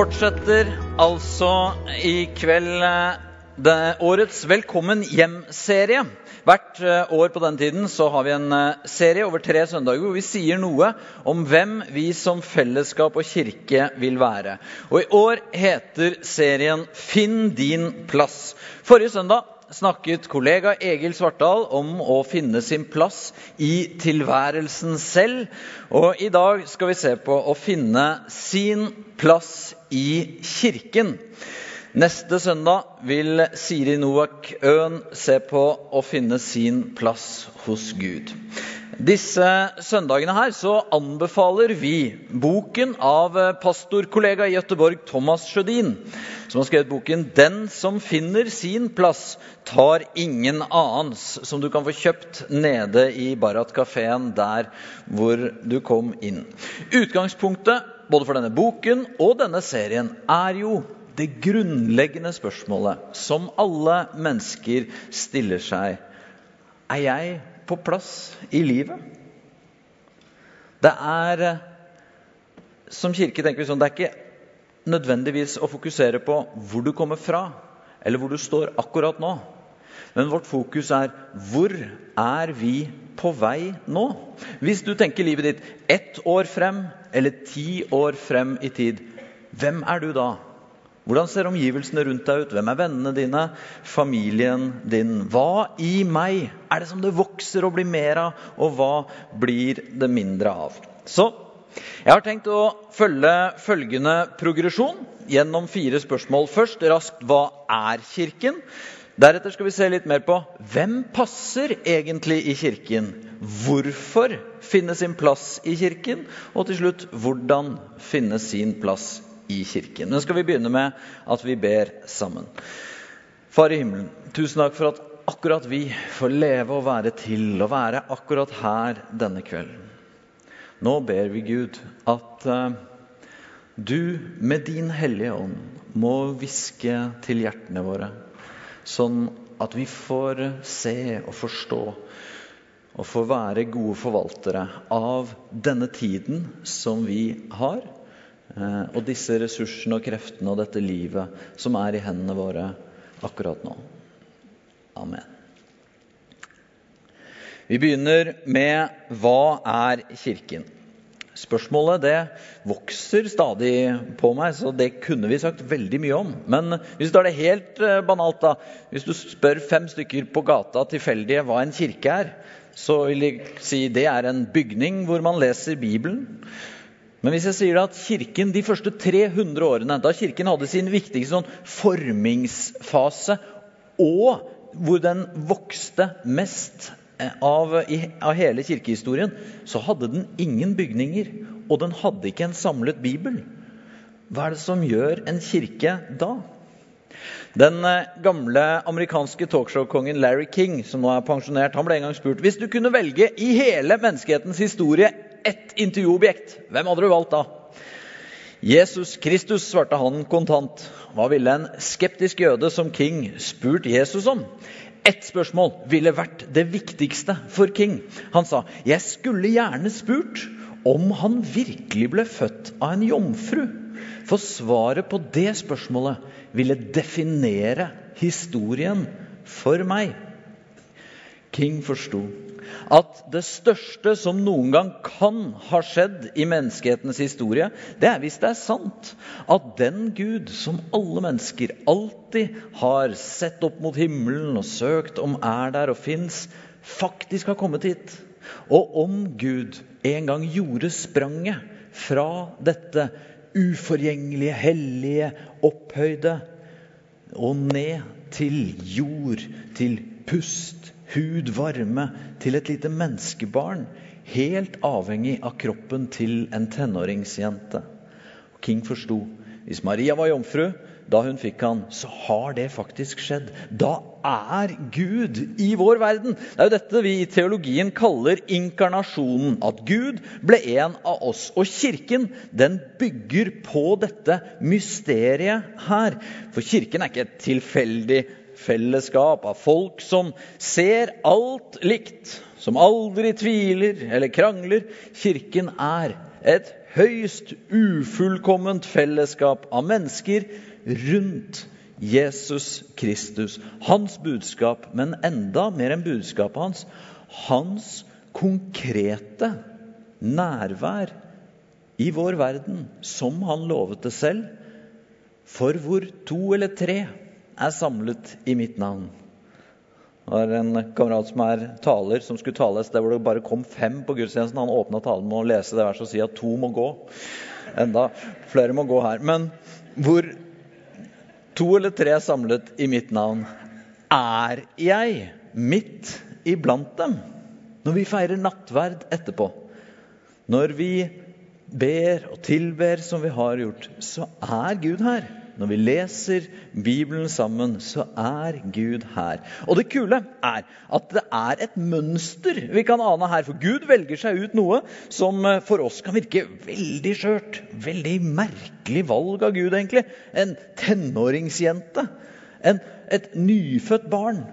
fortsetter altså i kveld eh, årets Velkommen hjem-serie. Hvert eh, år på den tiden så har vi en eh, serie over tre søndager hvor vi sier noe om hvem vi som fellesskap og kirke vil være. Og I år heter serien 'Finn din plass'. Forrige søndag snakket kollega Egil Svartdal om å finne sin plass i tilværelsen selv. Og i dag skal vi se på å finne sin plass i kirken. Neste søndag vil Siri Noak Øen se på å finne sin plass hos Gud. Disse søndagene her så anbefaler vi boken av pastorkollega i Gøteborg Thomas Sjødin, som har skrevet boken 'Den som finner sin plass, tar ingen annens', som du kan få kjøpt nede i Barat-kafeen der hvor du kom inn. Utgangspunktet både for denne boken og denne serien er jo det grunnleggende spørsmålet som alle mennesker stiller seg. Er jeg på plass i livet? Det er Som kirke tenker vi sånn, det er ikke nødvendigvis å fokusere på hvor du kommer fra, eller hvor du står akkurat nå. Men vårt fokus er hvor er vi på vei nå? Hvis du tenker livet ditt ett år frem eller ti år frem i tid, hvem er du da? Hvordan ser omgivelsene rundt deg ut? Hvem er vennene dine? Familien din? Hva i meg er det som det vokser og blir mer av, og hva blir det mindre av? Så jeg har tenkt å følge følgende progresjon gjennom fire spørsmål. Først raskt hva er Kirken? Deretter skal vi se litt mer på hvem passer egentlig i Kirken? Hvorfor finne sin plass i Kirken? Og til slutt hvordan finne sin plass i Kirken. Men skal vi begynne med at vi ber sammen. Far i himmelen, tusen takk for at akkurat vi får leve og være til og være akkurat her denne kvelden. Nå ber vi Gud at uh, du med din Hellige Ånd må hviske til hjertene våre, sånn at vi får se og forstå og får være gode forvaltere av denne tiden som vi har, og disse ressursene og kreftene og dette livet som er i hendene våre akkurat nå. Amen. Vi begynner med hva er Kirken? Spørsmålet det vokser stadig på meg, så det kunne vi sagt veldig mye om. Men hvis du tar det helt banalt, da, hvis du spør fem stykker på gata tilfeldige hva en kirke er, så vil de si det er en bygning hvor man leser Bibelen. Men hvis jeg sier at kirken de første 300 årene, da kirken hadde sin viktigste sånn formingsfase, og hvor den vokste mest av, av, hele kirkehistorien, så hadde den ingen bygninger, og den hadde ikke en samlet bibel. Hva er det som gjør en kirke da? Den gamle amerikanske talkshow-kongen Larry King, som nå er pensjonert, han ble en gang spurt hvis du kunne velge i hele menneskehetens historie ett intervjuobjekt, hvem hadde du valgt da? Jesus Kristus, svarte han kontant. Hva ville en skeptisk jøde som King spurt Jesus om? Ett spørsmål ville vært det viktigste for King. Han sa, 'Jeg skulle gjerne spurt om han virkelig ble født av en jomfru.' For svaret på det spørsmålet ville definere historien for meg. King forsto at det største som noen gang kan ha skjedd i menneskehetens historie, det er hvis det er sant at den Gud som alle mennesker alltid har sett opp mot himmelen og søkt om er der og fins, faktisk har kommet hit. Og om Gud en gang gjorde spranget fra dette uforgjengelige, hellige, opphøyde og ned til jord, til pust, hud, varme, til et lite menneskebarn, helt avhengig av kroppen til en tenåringsjente. King forsto hvis Maria var jomfru da hun fikk han, så har det faktisk skjedd. Da er Gud i vår verden. Det er jo dette vi i teologien kaller inkarnasjonen. At Gud ble en av oss. Og kirken den bygger på dette mysteriet her. For kirken er ikke et tilfeldig fellesskap av folk som ser alt likt, som aldri tviler eller krangler. Kirken er et høyst ufullkomment fellesskap av mennesker rundt Jesus Kristus. Hans budskap, men enda mer enn budskapet hans, hans konkrete nærvær i vår verden, som han lovet det selv. For hvor to eller tre er samlet i mitt navn. Det var en kamerat som er taler, som skulle tale et sted hvor det bare kom fem på gudstjenesten. Han åpna talen med å lese det verset og si at to må gå. Enda flere må gå her. Men hvor to eller tre er samlet i mitt navn, er jeg midt iblant dem. Når vi feirer nattverd etterpå, når vi ber og tilber som vi har gjort, så er Gud her. Når vi leser Bibelen sammen, så er Gud her. Og det kule er at det er et mønster vi kan ane her. For Gud velger seg ut noe som eh, for oss kan virke veldig skjørt. Veldig merkelig valg av Gud, egentlig. En tenåringsjente. En, et nyfødt barn.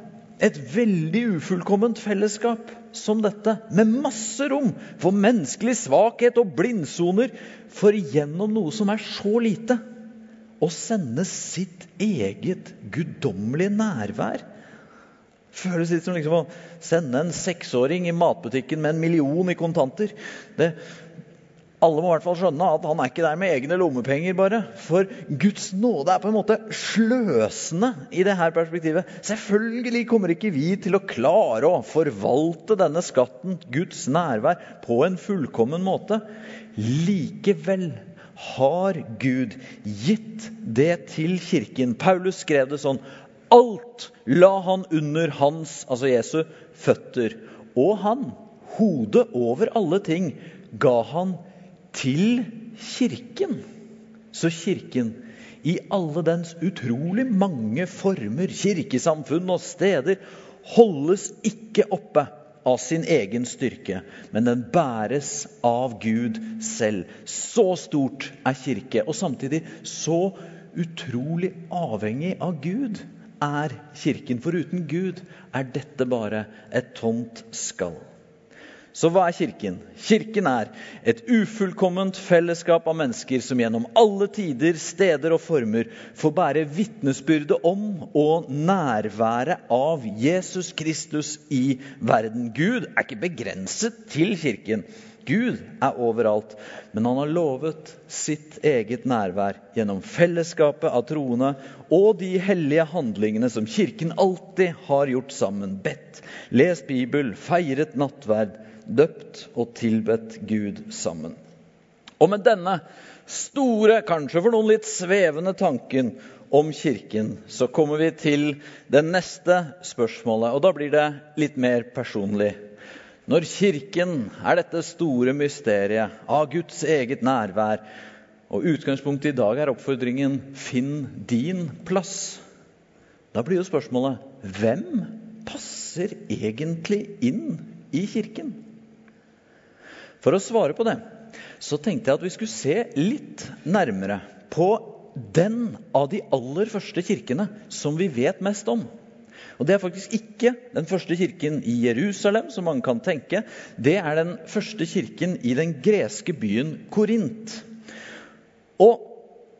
Et veldig ufullkomment fellesskap som dette, med masse rom for menneskelig svakhet og blindsoner, for gjennom noe som er så lite å sende sitt eget guddommelige nærvær. Føles litt som liksom å sende en seksåring i matbutikken med en million i kontanter. Det, alle må i hvert fall skjønne at han er ikke der med egne lommepenger, bare. For Guds nåde er på en måte sløsende i det her perspektivet. Selvfølgelig kommer ikke vi til å klare å forvalte denne skatten, Guds nærvær, på en fullkommen måte. Likevel har Gud gitt det til kirken. Paulus skrev det sånn Alt la han under hans, altså Jesu, føtter. Og han, hodet over alle ting, ga han til kirken. Så kirken, i alle dens utrolig mange former, kirkesamfunn og steder, holdes ikke oppe av sin egen styrke, men den bæres av Gud selv. Så stort er kirke, og samtidig så utrolig avhengig av Gud er kirken. For uten Gud er dette bare et tomt skall. Så hva er Kirken? Kirken er et ufullkomment fellesskap av mennesker som gjennom alle tider, steder og former får bære vitnesbyrdet om og nærværet av Jesus Kristus i verden. Gud er ikke begrenset til Kirken. Gud er overalt, men han har lovet sitt eget nærvær gjennom fellesskapet av troende og de hellige handlingene som Kirken alltid har gjort sammen. Bedt, lest Bibel, feiret nattverd døpt og tilbedt Gud sammen. Og med denne store, kanskje for noen litt svevende tanken om Kirken, så kommer vi til det neste spørsmålet, og da blir det litt mer personlig. Når Kirken er dette store mysteriet av Guds eget nærvær, og utgangspunktet i dag er oppfordringen 'finn din plass', da blir jo spørsmålet hvem passer egentlig inn i Kirken? For å svare på det så tenkte jeg at vi skulle se litt nærmere på den av de aller første kirkene som vi vet mest om. Og Det er faktisk ikke den første kirken i Jerusalem, som mange kan tenke. Det er den første kirken i den greske byen Korint. Og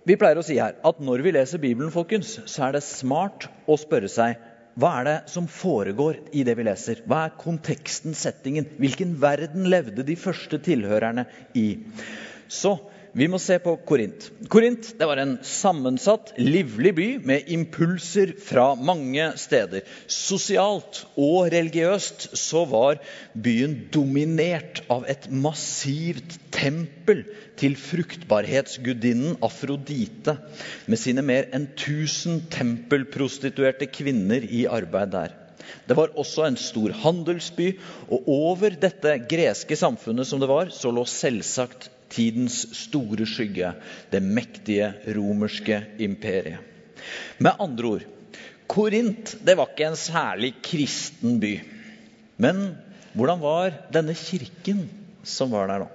vi pleier å si her at når vi leser Bibelen, folkens, så er det smart å spørre seg hva er det som foregår i det vi leser? Hva er konteksten, settingen? Hvilken verden levde de første tilhørerne i? Så vi må se på Korint. Korint det var en sammensatt, livlig by med impulser fra mange steder. Sosialt og religiøst så var byen dominert av et massivt tempel til fruktbarhetsgudinnen Afrodite med sine mer enn 1000 tempelprostituerte kvinner i arbeid der. Det var også en stor handelsby, og over dette greske samfunnet som det var, så lå selvsagt tidens store skygge, det mektige romerske imperiet. Med andre ord Korint det var ikke en særlig kristen by. Men hvordan var denne kirken som var der, da?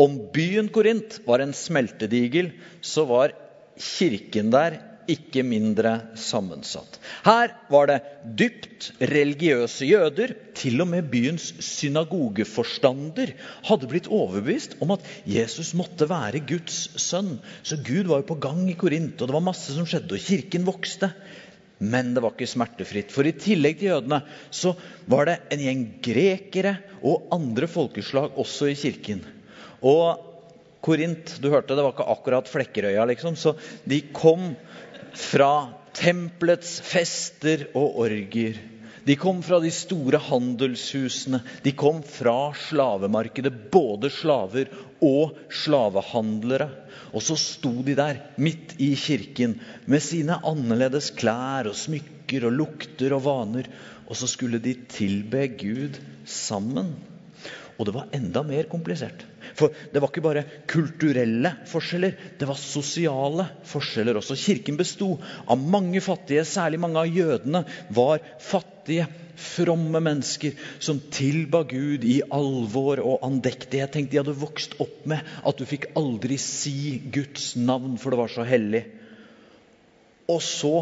Om byen Korint var en smeltedigel, så var kirken der ikke mindre sammensatt. Her var det dypt religiøse jøder. Til og med byens synagogeforstander hadde blitt overbevist om at Jesus måtte være Guds sønn. Så Gud var jo på gang i Korint, og det var masse som skjedde, og kirken vokste. Men det var ikke smertefritt. For i tillegg til jødene så var det en gjeng grekere og andre folkeslag også i kirken. Og Korint, du hørte, det var ikke akkurat Flekkerøya, liksom. Så de kom fra tempelets fester og orgier. De kom fra de store handelshusene. De kom fra slavemarkedet, både slaver og slavehandlere. Og så sto de der midt i kirken med sine annerledes klær og smykker og lukter og vaner. Og så skulle de tilbe Gud sammen. Og det var enda mer komplisert. For det var ikke bare kulturelle forskjeller, det var sosiale forskjeller også. Kirken besto av mange fattige, særlig mange av jødene var fattige, fromme mennesker som tilba Gud i alvor og andektighet. Tenk, De hadde vokst opp med at du fikk aldri si Guds navn, for det var så hellig. Og så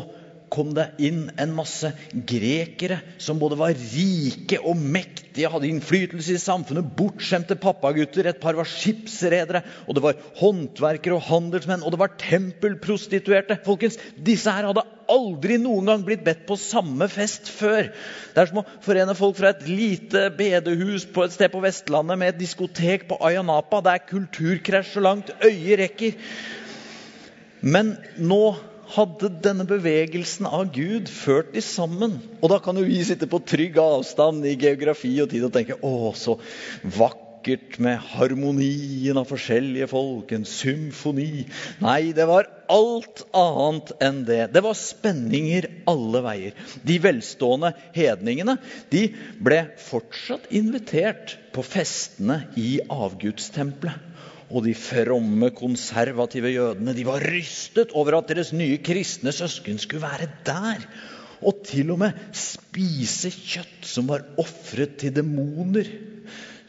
kom det inn en masse grekere som både var rike og mektige, hadde innflytelse i samfunnet, bortskjemte pappagutter, et par var skipsredere, og det var håndverkere og handelsmenn, og det var tempelprostituerte. Folkens, disse her hadde aldri noen gang blitt bedt på samme fest før. Det er som å forene folk fra et lite bedehus på et sted på Vestlandet med et diskotek på Ayanapa. Det er kulturkrasj så langt øyet rekker. Men nå hadde denne bevegelsen av Gud ført de sammen. Og da kan jo vi sitte på trygg avstand i geografi og tid og tenke å, så vakkert med harmonien av forskjellige folk, en symfoni. Nei, det var alt annet enn det. Det var spenninger alle veier. De velstående hedningene de ble fortsatt invitert på festene i avgudstempelet. Og de fromme, konservative jødene de var rystet over at deres nye kristne søsken skulle være der. Og til og med spise kjøtt som var ofret til demoner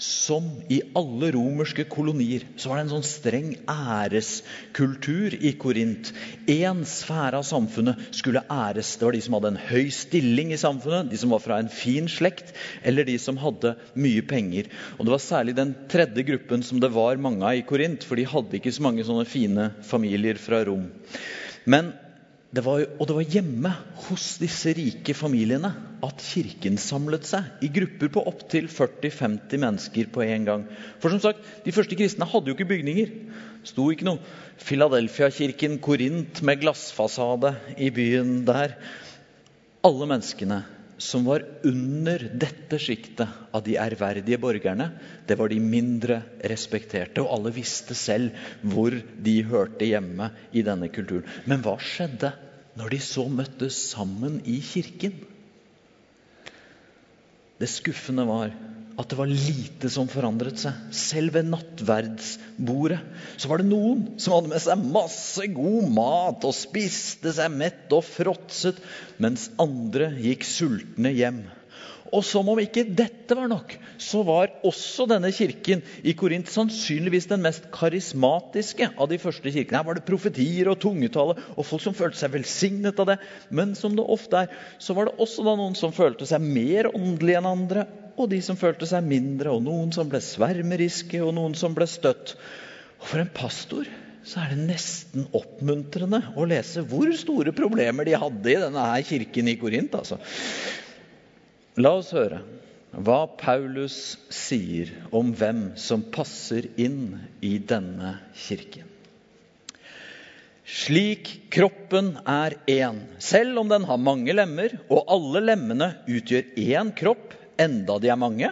som i alle romerske kolonier så var det en sånn streng æreskultur i Korint. Én sfære av samfunnet skulle æres. Det var de som hadde en høy stilling i samfunnet, de som var fra en fin slekt, eller de som hadde mye penger. Og Det var særlig den tredje gruppen som det var mange av i Korint, for de hadde ikke så mange sånne fine familier fra Rom. Men det var, og det var hjemme hos disse rike familiene at kirken samlet seg i grupper på opptil 40-50 mennesker på en gang. For som sagt, De første kristne hadde jo ikke bygninger. Sto ikke noe Filadelfia-kirken Korint med glassfasade i byen der. Alle menneskene som var under dette sjiktet av de ærverdige borgerne, det var de mindre respekterte. Og alle visste selv hvor de hørte hjemme i denne kulturen. Men hva skjedde når de så møttes sammen i kirken? Det skuffende var at det var lite som forandret seg. Selv ved nattverdsbordet så var det noen som hadde med seg masse god mat og spiste seg mett og fråtset, mens andre gikk sultne hjem. Og som om ikke dette var nok, så var også denne kirken i Korint sannsynligvis den mest karismatiske av de første kirkene. Her var det profetier og tungetale og folk som følte seg velsignet av det. Men som det ofte er, så var det også noen som følte seg mer åndelige enn andre, og de som følte seg mindre, og noen som ble svermeriske, og noen som ble støtt. Og for en pastor så er det nesten oppmuntrende å lese hvor store problemer de hadde i denne her kirken i Korint. Altså. La oss høre hva Paulus sier om hvem som passer inn i denne kirken. Slik kroppen er én, selv om den har mange lemmer, og alle lemmene utgjør én kropp, enda de er mange,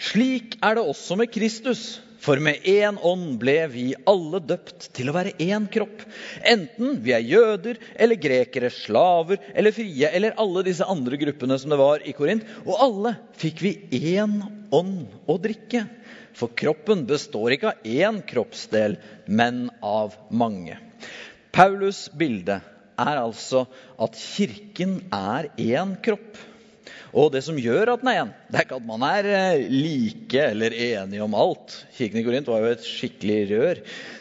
slik er det også med Kristus. For med én ånd ble vi alle døpt til å være én kropp. Enten vi er jøder eller grekere, slaver eller frie, eller alle disse andre gruppene som det var i Korint. Og alle fikk vi én ånd å drikke. For kroppen består ikke av én kroppsdel, men av mange. Paulus' bilde er altså at kirken er én kropp. Og det som gjør at den er én, det er ikke at man er eh, like eller enige om alt. Kirken i Korint var jo et skikkelig rør.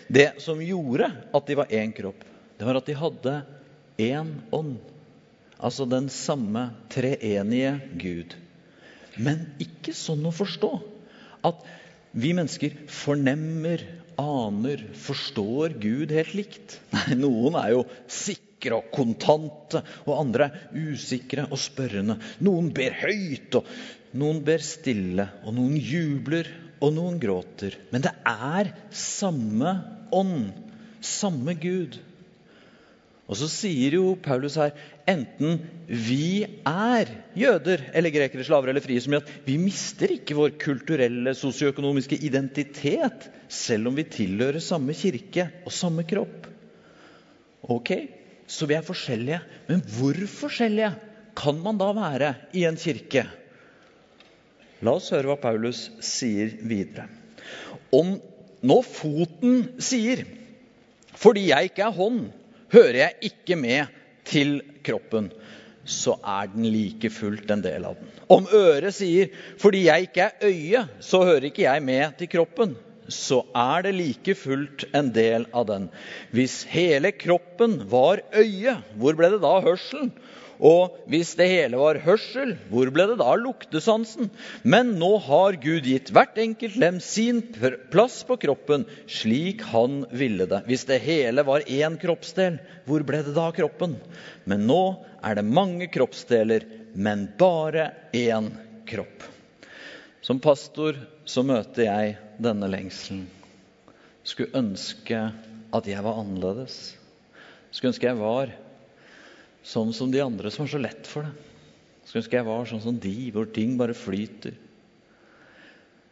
Det som gjorde at de var én kropp, det var at de hadde én ånd. Altså den samme treenige Gud. Men ikke sånn å forstå at vi mennesker fornemmer, aner, forstår Gud helt likt. Nei, noen er jo sikre og kontante, og andre er usikre og spørrende. Noen ber høyt, og noen ber stille, og noen jubler, og noen gråter. Men det er samme ånd, samme Gud. Og så sier jo Paulus her enten vi er jøder eller grekere, slaver eller frie, som gjør at vi mister ikke vår kulturelle, sosioøkonomiske identitet selv om vi tilhører samme kirke og samme kropp. Ok, så vi er forskjellige. Men hvor forskjellige kan man da være i en kirke? La oss høre hva Paulus sier videre. Om nå foten sier 'fordi jeg ikke er hånd', Hører jeg ikke med til kroppen, så er den like fullt en del av den. Om øret sier 'fordi jeg ikke er øye, så hører ikke jeg med til kroppen', så er det like fullt en del av den. Hvis hele kroppen var øye, hvor ble det da hørselen? Og hvis det hele var hørsel, hvor ble det da luktesansen? Men nå har Gud gitt hvert enkelt lem sin plass på kroppen, slik han ville det. Hvis det hele var én kroppsdel, hvor ble det da kroppen? Men nå er det mange kroppsdeler, men bare én kropp. Som pastor så møter jeg denne lengselen. Skulle ønske at jeg var annerledes. Skulle ønske jeg var sånn som de andre som har så lett for det. Skulle ønske jeg var sånn som de, hvor ting bare flyter.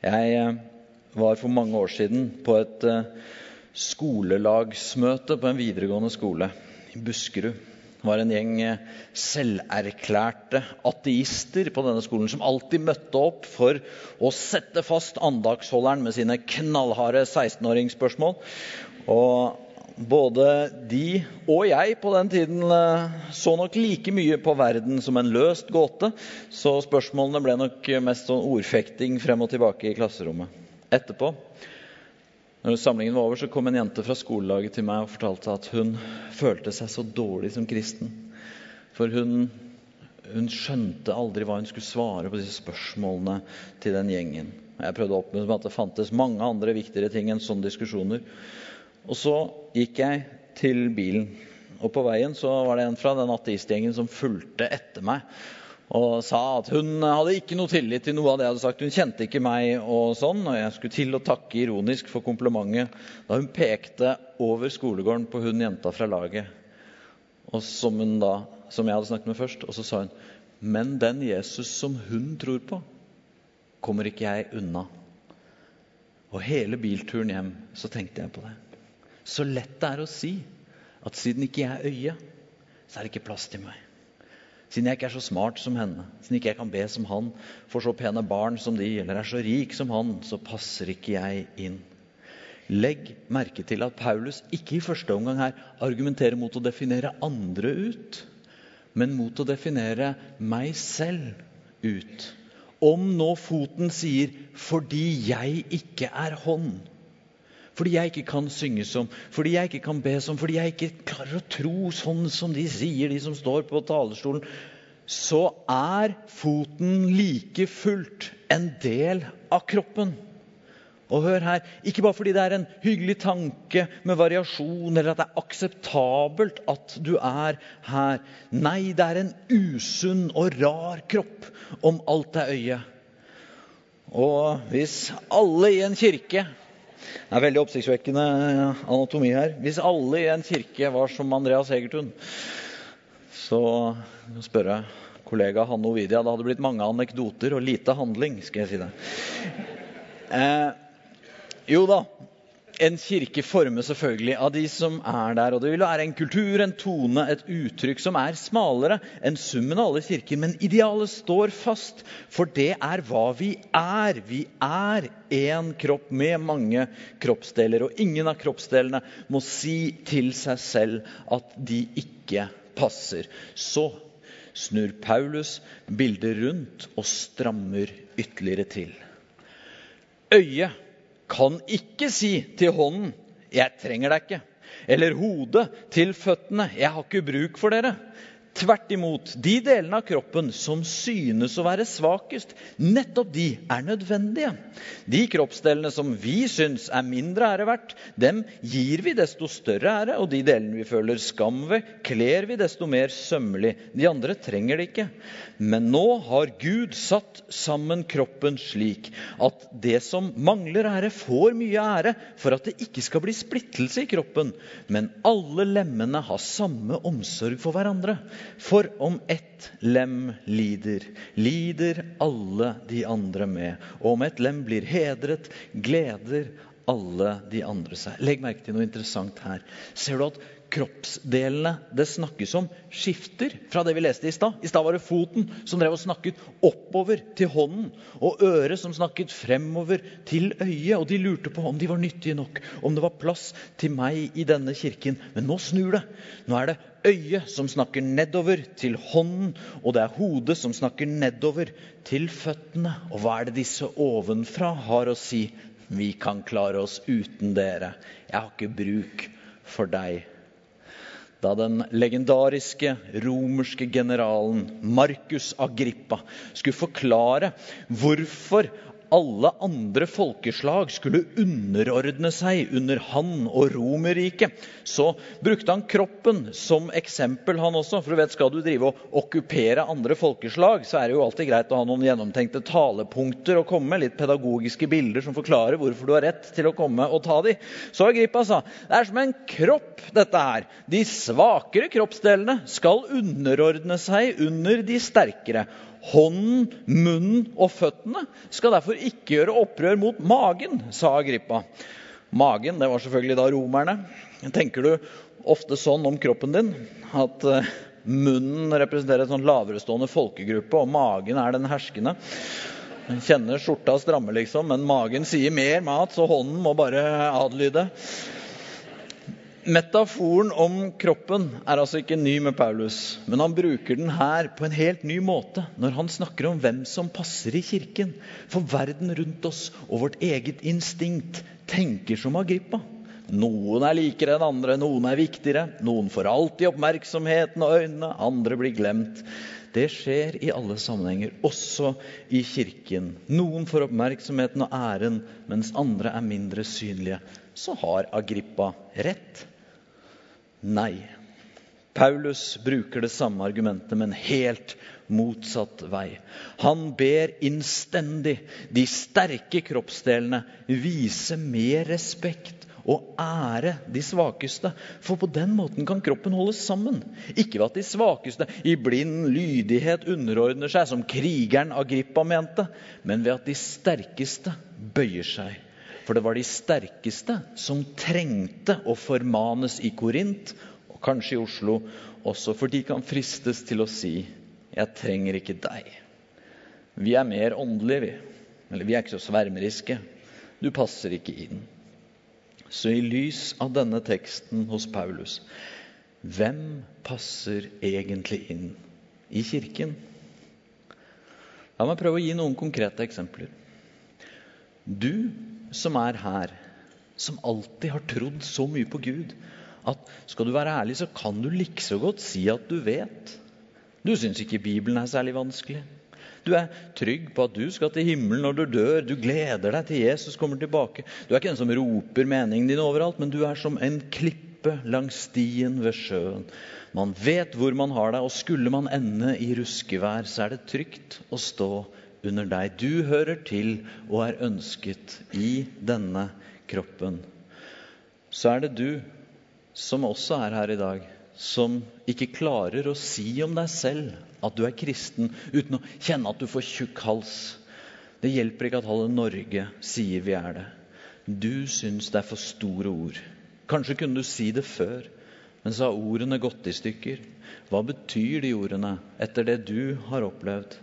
Jeg eh, var for mange år siden på et eh, skolelagsmøte på en videregående skole i Buskerud. Det var en gjeng eh, selverklærte ateister på denne skolen som alltid møtte opp for å sette fast andagsholderen med sine knallharde 16-åringsspørsmål. Og både de og jeg på den tiden eh, så nok like mye på verden som en løst gåte, så spørsmålene ble nok mest sånn ordfekting frem og tilbake i klasserommet. Etterpå, når samlingen var over, så kom en jente fra skolelaget til meg og fortalte at hun følte seg så dårlig som kristen. For hun, hun skjønte aldri hva hun skulle svare på disse spørsmålene til den gjengen. Jeg prøvde å oppmuntre at det fantes mange andre viktigere ting enn sånne diskusjoner. Og så gikk jeg til bilen. Og på veien så var det en fra den ateistgjengen som fulgte etter meg. Og sa at hun hadde ikke noe tillit til noe av det jeg hadde sagt. Hun kjente ikke meg og sånn. Og jeg skulle til å takke ironisk for komplimentet da hun pekte over skolegården på hun jenta fra laget. Og som, hun da, som jeg hadde snakket med først. Og så sa hun Men den Jesus som hun tror på, kommer ikke jeg unna. Og hele bilturen hjem så tenkte jeg på det. Så lett det er å si at siden ikke jeg er øye, så er det ikke plass til meg. Siden jeg ikke er så smart som henne, siden ikke jeg kan be som han, får så pene barn som de, eller er så rik som han, så passer ikke jeg inn. Legg merke til at Paulus ikke i første omgang her argumenterer mot å definere andre ut, men mot å definere meg selv ut. Om nå foten sier 'fordi jeg ikke er hånd', fordi jeg ikke kan synge som, fordi jeg ikke kan be som, fordi jeg ikke klarer å tro sånn som de sier, de som står på talerstolen, så er foten like fullt en del av kroppen. Og hør her, ikke bare fordi det er en hyggelig tanke med variasjon, eller at det er akseptabelt at du er her. Nei, det er en usunn og rar kropp om alt er øye. Og hvis alle i en kirke det er veldig oppsiktsvekkende anatomi her. Hvis alle i en kirke var som Andreas Hegertun, så spør jeg kollega Hanne Ovidia. Det hadde blitt mange anekdoter og lite handling, skal jeg si det. Eh, jo da, en kirke formes selvfølgelig av de som er der. Og det vil være en kultur, en tone, et uttrykk som er smalere enn summen av alle kirker. Men idealet står fast, for det er hva vi er. Vi er én kropp med mange kroppsdeler. Og ingen av kroppsdelene må si til seg selv at de ikke passer. Så snur Paulus bildet rundt og strammer ytterligere til. Øyet kan ikke si til hånden 'Jeg trenger deg ikke'. Eller hodet til føttene. Jeg har ikke bruk for dere. Tvert imot, de delene av kroppen som synes å være svakest, nettopp de er nødvendige. De kroppsdelene som vi syns er mindre ære verdt, dem gir vi desto større ære, og de delene vi føler skam ved, kler vi desto mer sømmelig. De andre trenger det ikke. Men nå har Gud satt sammen kroppen slik at det som mangler ære, får mye ære, for at det ikke skal bli splittelse i kroppen. Men alle lemmene har samme omsorg for hverandre. For om ett lem lider, lider alle de andre med. Og om ett lem blir hedret, gleder alle de andre seg. Legg merke til noe interessant her. Ser du at kroppsdelene det snakkes om, skifter fra det vi leste i stad. I stad var det foten som drev og snakket oppover til hånden, og øret som snakket fremover til øyet. Og de lurte på om de var nyttige nok, om det var plass til meg i denne kirken. Men nå snur det. Nå er det øyet som snakker nedover til hånden, og det er hodet som snakker nedover til føttene. Og hva er det disse ovenfra har å si? Vi kan klare oss uten dere. Jeg har ikke bruk for deg da den legendariske romerske generalen Marcus Agrippa. Skulle forklare hvorfor alle andre folkeslag skulle underordne seg under han og Romerriket, så brukte han kroppen som eksempel, han også. For du vet, skal du drive og okkupere andre folkeslag, så er det jo alltid greit å ha noen gjennomtenkte talepunkter å komme med. Litt pedagogiske bilder som forklarer hvorfor du har rett til å komme og ta de. Så Agrippa sa det er som en kropp, dette her. De svakere kroppsdelene skal underordne seg under de sterkere. Hånden, munnen og føttene skal derfor ikke gjøre opprør mot magen, sa Agrippa. Magen, det var selvfølgelig da romerne. Tenker du ofte sånn om kroppen din at eh, munnen representerer en sånn laverestående folkegruppe, og magen er den herskende? Kjenner skjorta stramme, liksom, men magen sier mer mat, så hånden må bare adlyde. Metaforen om kroppen er altså ikke ny med Paulus, men han bruker den her på en helt ny måte når han snakker om hvem som passer i kirken. For verden rundt oss og vårt eget instinkt tenker som Agrippa. Noen er likere enn andre, noen er viktigere. Noen får alltid oppmerksomheten og øynene, andre blir glemt. Det skjer i alle sammenhenger, også i kirken. Noen får oppmerksomheten og æren, mens andre er mindre synlige. Så har Agrippa rett. Nei. Paulus bruker det samme argumentet, men helt motsatt vei. Han ber innstendig de sterke kroppsdelene vise mer respekt og ære de svakeste. For på den måten kan kroppen holdes sammen. Ikke ved at de svakeste i blind lydighet underordner seg, som krigeren Agrippa mente, men ved at de sterkeste bøyer seg for det var de sterkeste som trengte å formanes i Korint, og kanskje i Oslo også, for de kan fristes til å si 'Jeg trenger ikke deg'. Vi er mer åndelige, vi. Eller vi er ikke så svermeriske. Du passer ikke inn. Så i lys av denne teksten hos Paulus hvem passer egentlig inn i kirken? La meg prøve å gi noen konkrete eksempler. Du som er her, som alltid har trodd så mye på Gud, at skal du være ærlig, så kan du likså godt si at du vet. Du syns ikke Bibelen er særlig vanskelig. Du er trygg på at du skal til himmelen når du dør. Du gleder deg til Jesus kommer tilbake. Du er ikke den som roper meningen din overalt, men du er som en klippe langs stien ved sjøen. Man vet hvor man har deg, og skulle man ende i ruskevær, så er det trygt å stå under deg. Du hører til og er ønsket i denne kroppen. Så er det du som også er her i dag, som ikke klarer å si om deg selv at du er kristen, uten å kjenne at du får tjukk hals. Det hjelper ikke at halve Norge sier vi er det. Du syns det er for store ord. Kanskje kunne du si det før, men så har ordene gått i stykker. Hva betyr de ordene etter det du har opplevd?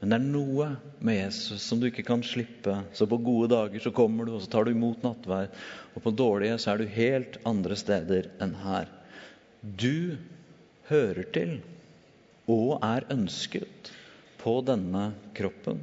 Men det er noe med Jesus som du ikke kan slippe. Så på gode dager så kommer du, og så tar du imot nattverd. Og på dårlige så er du helt andre steder enn her. Du hører til og er ønsket på denne kroppen.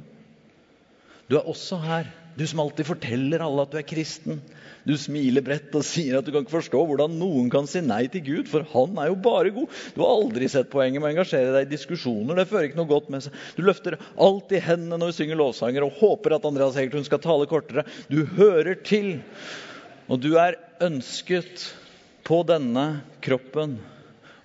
Du er også her, du som alltid forteller alle at du er kristen. Du smiler bredt og sier at du kan ikke forstå hvordan noen kan si nei til Gud, for han er jo bare god. Du har aldri sett poenget med å engasjere deg i diskusjoner. Det fører ikke noe godt med seg. Du løfter alltid hendene når vi synger lovsanger og håper at Andreas Hegertun skal tale kortere. Du hører til, og du er ønsket på denne kroppen.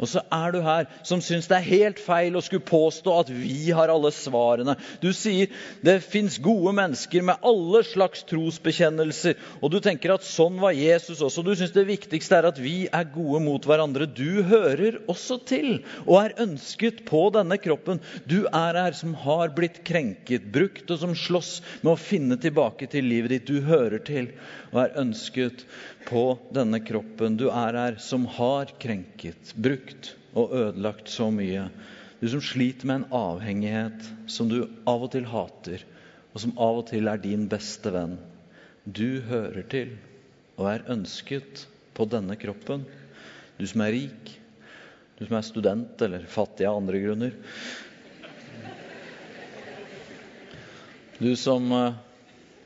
Og så er du her som syns det er helt feil å skulle påstå at vi har alle svarene. Du sier det fins gode mennesker med alle slags trosbekjennelser. Og du tenker at sånn var Jesus også. Du syns det viktigste er at vi er gode mot hverandre. Du hører også til og er ønsket på denne kroppen. Du er her som har blitt krenket, brukt og som slåss med å finne tilbake til livet ditt. Du hører til og er ønsket på denne kroppen. Du er her som har krenket, brukt og ødelagt så mye. Du som sliter med en avhengighet som du av og til hater, og som av og til er din beste venn. Du hører til og er ønsket på denne kroppen. Du som er rik, du som er student eller fattig av andre grunner. Du som eh,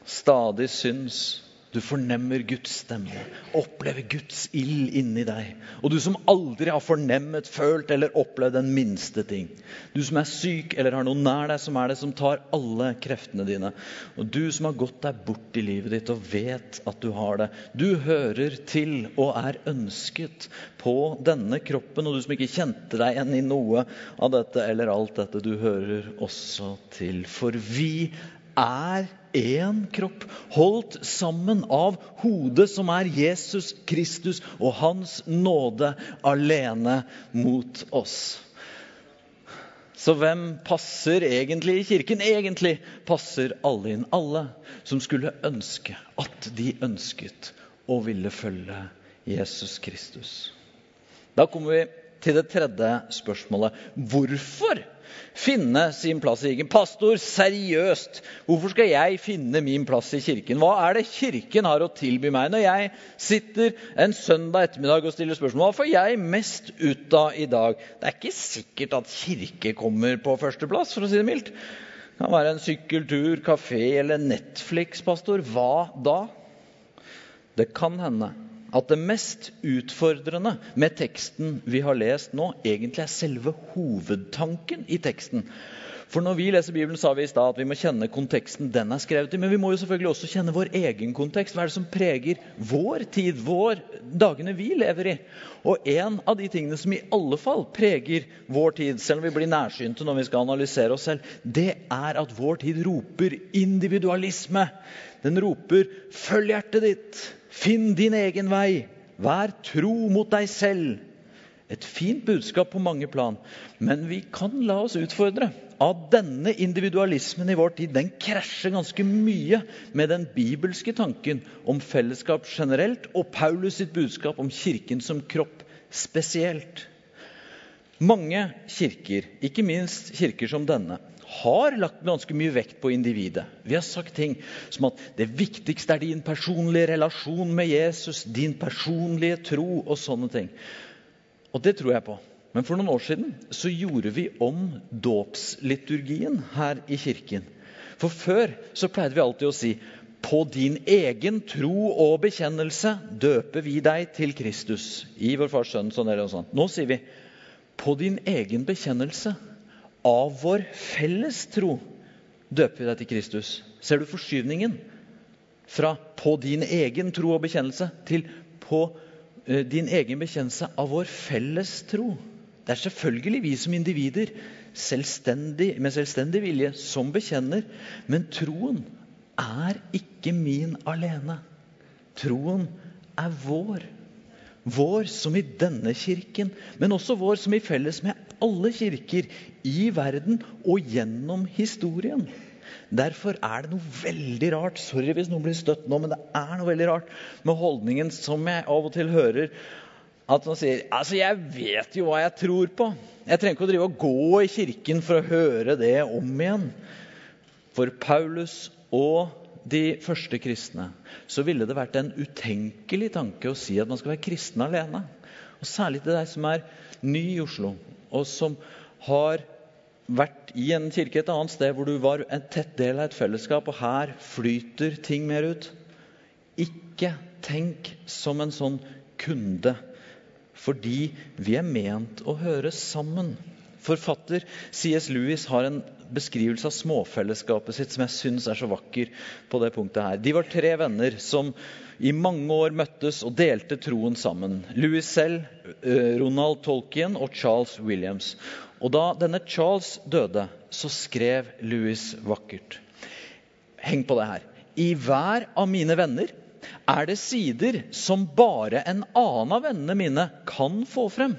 stadig syns du fornemmer Guds stemme, opplever Guds ild inni deg. Og du som aldri har fornemmet, følt eller opplevd den minste ting. Du som er syk eller har noen nær deg som er det, som tar alle kreftene dine. Og du som har gått deg bort i livet ditt og vet at du har det. Du hører til og er ønsket på denne kroppen. Og du som ikke kjente deg igjen i noe av dette eller alt dette, du hører også til. For vi er én kropp, holdt sammen av hodet, som er Jesus Kristus, og Hans nåde alene mot oss. Så hvem passer egentlig i kirken? Egentlig passer alle inn. Alle som skulle ønske at de ønsket og ville følge Jesus Kristus. Da kommer vi til det tredje spørsmålet. Hvorfor finne sin plass i kirken. Pastor, seriøst, hvorfor skal jeg finne min plass i kirken? Hva er det Kirken har å tilby meg når jeg sitter en søndag ettermiddag og stiller spørsmål? Hva får jeg mest ut av i dag? Det er ikke sikkert at kirke kommer på førsteplass, for å si det mildt. Det kan være en sykkeltur, kafé eller Netflix, pastor. Hva da? Det kan hende at det mest utfordrende med teksten vi har lest nå, egentlig er selve hovedtanken i teksten. For når vi leser Bibelen, sa vi i stad at vi må kjenne konteksten den er skrevet i. Men vi må jo selvfølgelig også kjenne vår egen kontekst. Hva er det som preger vår tid, vår dagene vi lever i? Og en av de tingene som i alle fall preger vår tid, selv om vi blir nærsynte når vi skal analysere oss selv, det er at vår tid roper individualisme. Den roper 'følg hjertet ditt'. Finn din egen vei. Vær tro mot deg selv. Et fint budskap på mange plan, men vi kan la oss utfordre av denne individualismen i vår tid. Den krasjer ganske mye med den bibelske tanken om fellesskap generelt og Paulus sitt budskap om Kirken som kropp spesielt. Mange kirker, ikke minst kirker som denne, har lagt ganske mye vekt på individet. Vi har sagt ting som at det viktigste er din personlige relasjon med Jesus, din personlige tro og sånne ting. Og det tror jeg på. Men for noen år siden så gjorde vi om dåpsliturgien her i kirken. For før så pleide vi alltid å si på din egen tro og bekjennelse døper vi deg til Kristus. I vår Fars Sønn, sånn eller sånn. Nå sier vi på din egen bekjennelse av vår felles tro døper vi deg til Kristus. Ser du forskyvningen? Fra 'på din egen tro og bekjennelse' til 'på uh, din egen bekjennelse av vår felles tro'. Det er selvfølgelig vi som individer selvstendig, med selvstendig vilje som bekjenner, men troen er ikke min alene. Troen er vår. Vår som i denne kirken, men også vår som i felles med alle kirker i verden og gjennom historien. Derfor er det noe veldig rart sorry hvis noen blir støtt nå, men det er noe veldig rart med holdningen som jeg av og til hører. At man sier altså jeg vet jo hva jeg tror på. Jeg trenger ikke å drive og gå i kirken for å høre det om igjen. For Paulus og de første kristne så ville det vært en utenkelig tanke å si at man skal være kristen alene. Og Særlig til deg som er ny i Oslo, og som har vært i en kirke et annet sted hvor du var en tett del av et fellesskap, og her flyter ting mer ut? Ikke tenk som en sånn kunde, fordi vi er ment å høre sammen. Forfatter C.S. Lewis har en beskrivelse av småfellesskapet sitt som jeg syns er så vakker på det punktet her. De var tre venner som i mange år møttes og delte troen sammen. Louis selv, Ronald Tolkien og Charles Williams. Og da denne Charles døde, så skrev Louis vakkert. Heng på det her. I hver av mine venner er det sider som bare en annen av vennene mine kan få frem.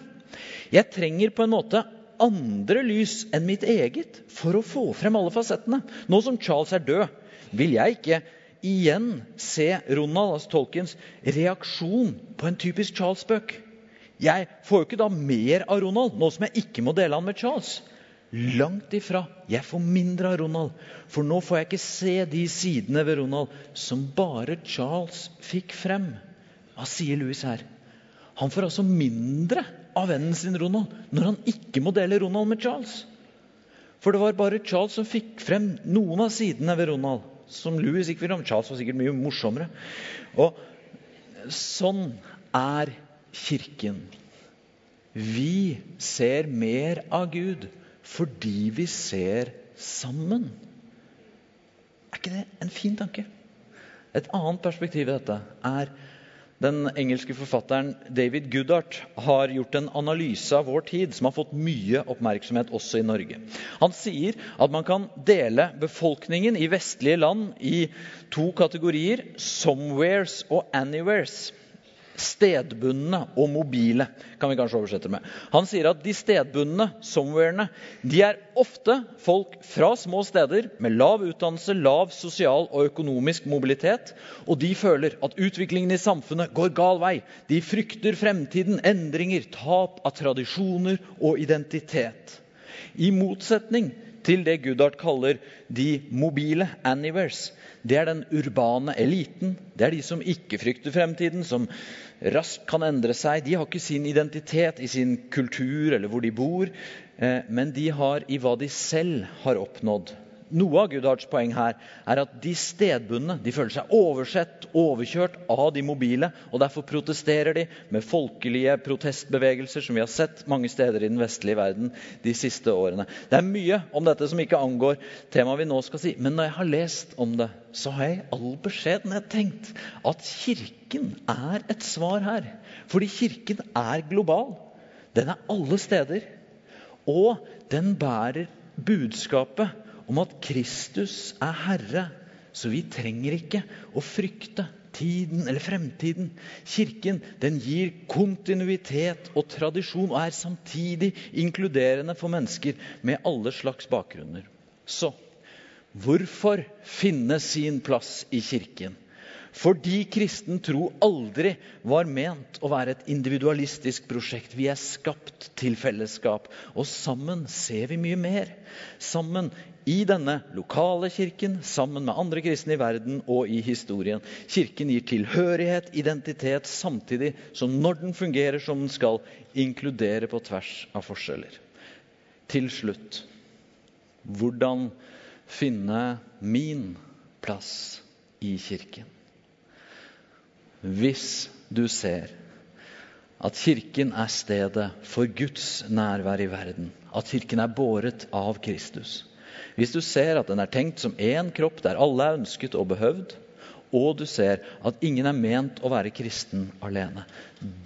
Jeg trenger på en måte andre lys enn mitt eget for å få frem alle fasettene. Nå som Charles er død, vil jeg ikke igjen se Ronald altså Tolkiens reaksjon på en typisk Charles-bøk. Jeg får jo ikke da mer av Ronald nå som jeg ikke må dele han med Charles. Langt ifra. Jeg får mindre av Ronald. For nå får jeg ikke se de sidene ved Ronald som bare Charles fikk frem. Hva sier Louis her? Han får altså mindre av vennen sin Ronald når han ikke må dele Ronald med Charles. For det var bare Charles som fikk frem noen av sidene ved Ronald som Louis ikke ville om. Charles var sikkert mye morsommere. Og sånn er Kirken. Vi ser mer av Gud fordi vi ser sammen. Er ikke det en fin tanke? Et annet perspektiv i dette er den engelske forfatteren David Goodart har gjort en analyse av vår tid som har fått mye oppmerksomhet også i Norge. Han sier at man kan dele befolkningen i vestlige land i to kategorier somewheres og anywheres stedbundne og mobile, kan vi kanskje oversette med. Han sier at de stedbundne, somewherene, de er ofte folk fra små steder med lav utdannelse, lav sosial og økonomisk mobilitet. Og de føler at utviklingen i samfunnet går gal vei. De frykter fremtiden, endringer, tap av tradisjoner og identitet. I motsetning til det Goodart kaller de mobile anywheres. Det er den urbane eliten. Det er de som ikke frykter fremtiden, som raskt kan endre seg. De har ikke sin identitet i sin kultur eller hvor de bor, eh, men de har i hva de selv har oppnådd. Noe av Goodhards poeng her er at de stedbundne de føler seg oversett, overkjørt av de mobile. og Derfor protesterer de med folkelige protestbevegelser som vi har sett mange steder i den vestlige verden de siste årene. Det er mye om dette som ikke angår temaet vi nå skal si. Men når jeg har lest om det, så har jeg i all beskjedenhet tenkt at Kirken er et svar her. Fordi Kirken er global. Den er alle steder. Og den bærer budskapet om at Kristus er Herre. Så vi trenger ikke å frykte tiden eller fremtiden. Kirken den gir kontinuitet og tradisjon og er samtidig inkluderende for mennesker med alle slags bakgrunner. Så hvorfor finne sin plass i Kirken? Fordi kristen tro aldri var ment å være et individualistisk prosjekt. Vi er skapt til fellesskap, og sammen ser vi mye mer. Sammen i denne lokale kirken, sammen med andre kristne i verden og i historien. Kirken gir tilhørighet, identitet, samtidig som når den fungerer som den skal, inkludere på tvers av forskjeller. Til slutt hvordan finne min plass i kirken? hvis du ser at Kirken er stedet for Guds nærvær i verden, at Kirken er båret av Kristus. Hvis du ser at den er tenkt som én kropp der alle er ønsket og behøvd, og du ser at ingen er ment å være kristen alene,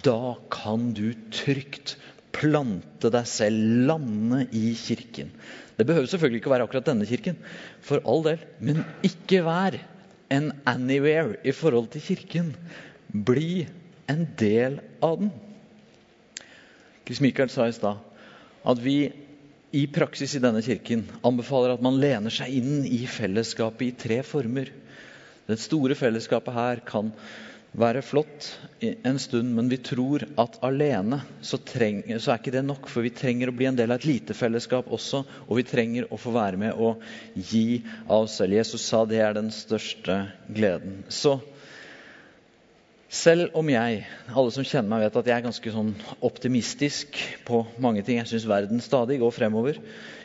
da kan du trygt plante deg selv, lande i kirken. Det behøver selvfølgelig ikke å være akkurat denne kirken, for all del, men ikke vær en anywhere i forhold til Kirken. Bli en del av den. Chris Michael sa i stad at vi i praksis i denne kirken anbefaler at man lener seg inn i fellesskapet i tre former. Det store fellesskapet her kan være flott en stund, men vi tror at alene så, treng, så, er ikke det nok. For vi trenger å bli en del av et lite fellesskap også, og vi trenger å få være med og gi av oss selv. Jesus sa det er den største gleden. Så selv om jeg, alle som kjenner meg, vet at jeg er ganske sånn optimistisk på mange ting Jeg syns verden stadig går fremover.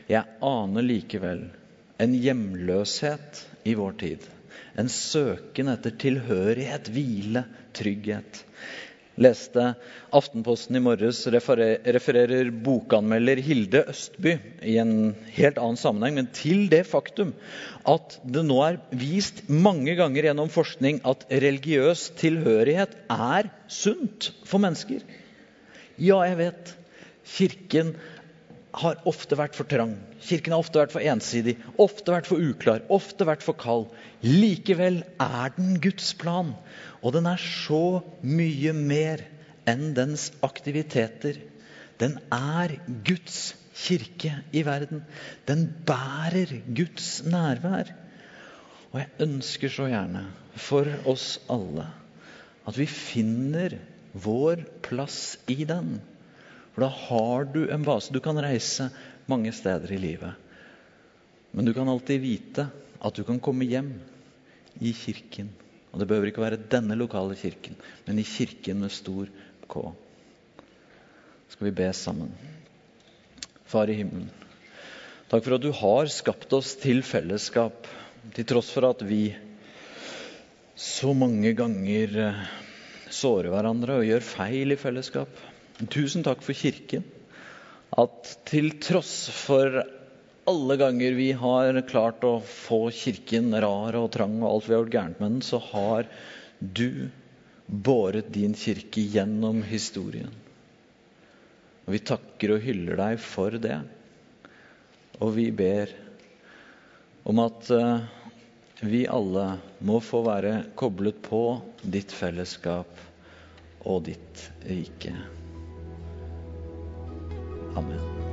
Jeg aner likevel en hjemløshet i vår tid. En søken etter tilhørighet, hvile, trygghet. Leste Aftenposten i morges refererer bokanmelder Hilde Østby i en helt annen sammenheng, men til det faktum at det nå er vist mange ganger gjennom forskning at religiøs tilhørighet er sunt for mennesker. Ja, jeg vet. Kirken har ofte vært for trang. Kirken har ofte vært for ensidig, ofte vært for uklar, ofte vært for kald. Likevel er den Guds plan, og den er så mye mer enn dens aktiviteter. Den er Guds kirke i verden. Den bærer Guds nærvær. Og jeg ønsker så gjerne for oss alle at vi finner vår plass i den. For da har du en base. Du kan reise mange steder i livet. Men du kan alltid vite at du kan komme hjem i kirken. Og det behøver ikke være denne lokale kirken, men i kirken med stor K. Skal vi be sammen? Far i himmelen. Takk for at du har skapt oss til fellesskap, til tross for at vi så mange ganger eh, sårer hverandre og gjør feil i fellesskap. Tusen takk for Kirken. At til tross for alle ganger vi har klart å få Kirken rar og trang, og alt vi har gjort gærent med den, så har du båret din kirke gjennom historien. Og Vi takker og hyller deg for det. Og vi ber om at eh, vi alle må få være koblet på ditt fellesskap og ditt rike. Amen.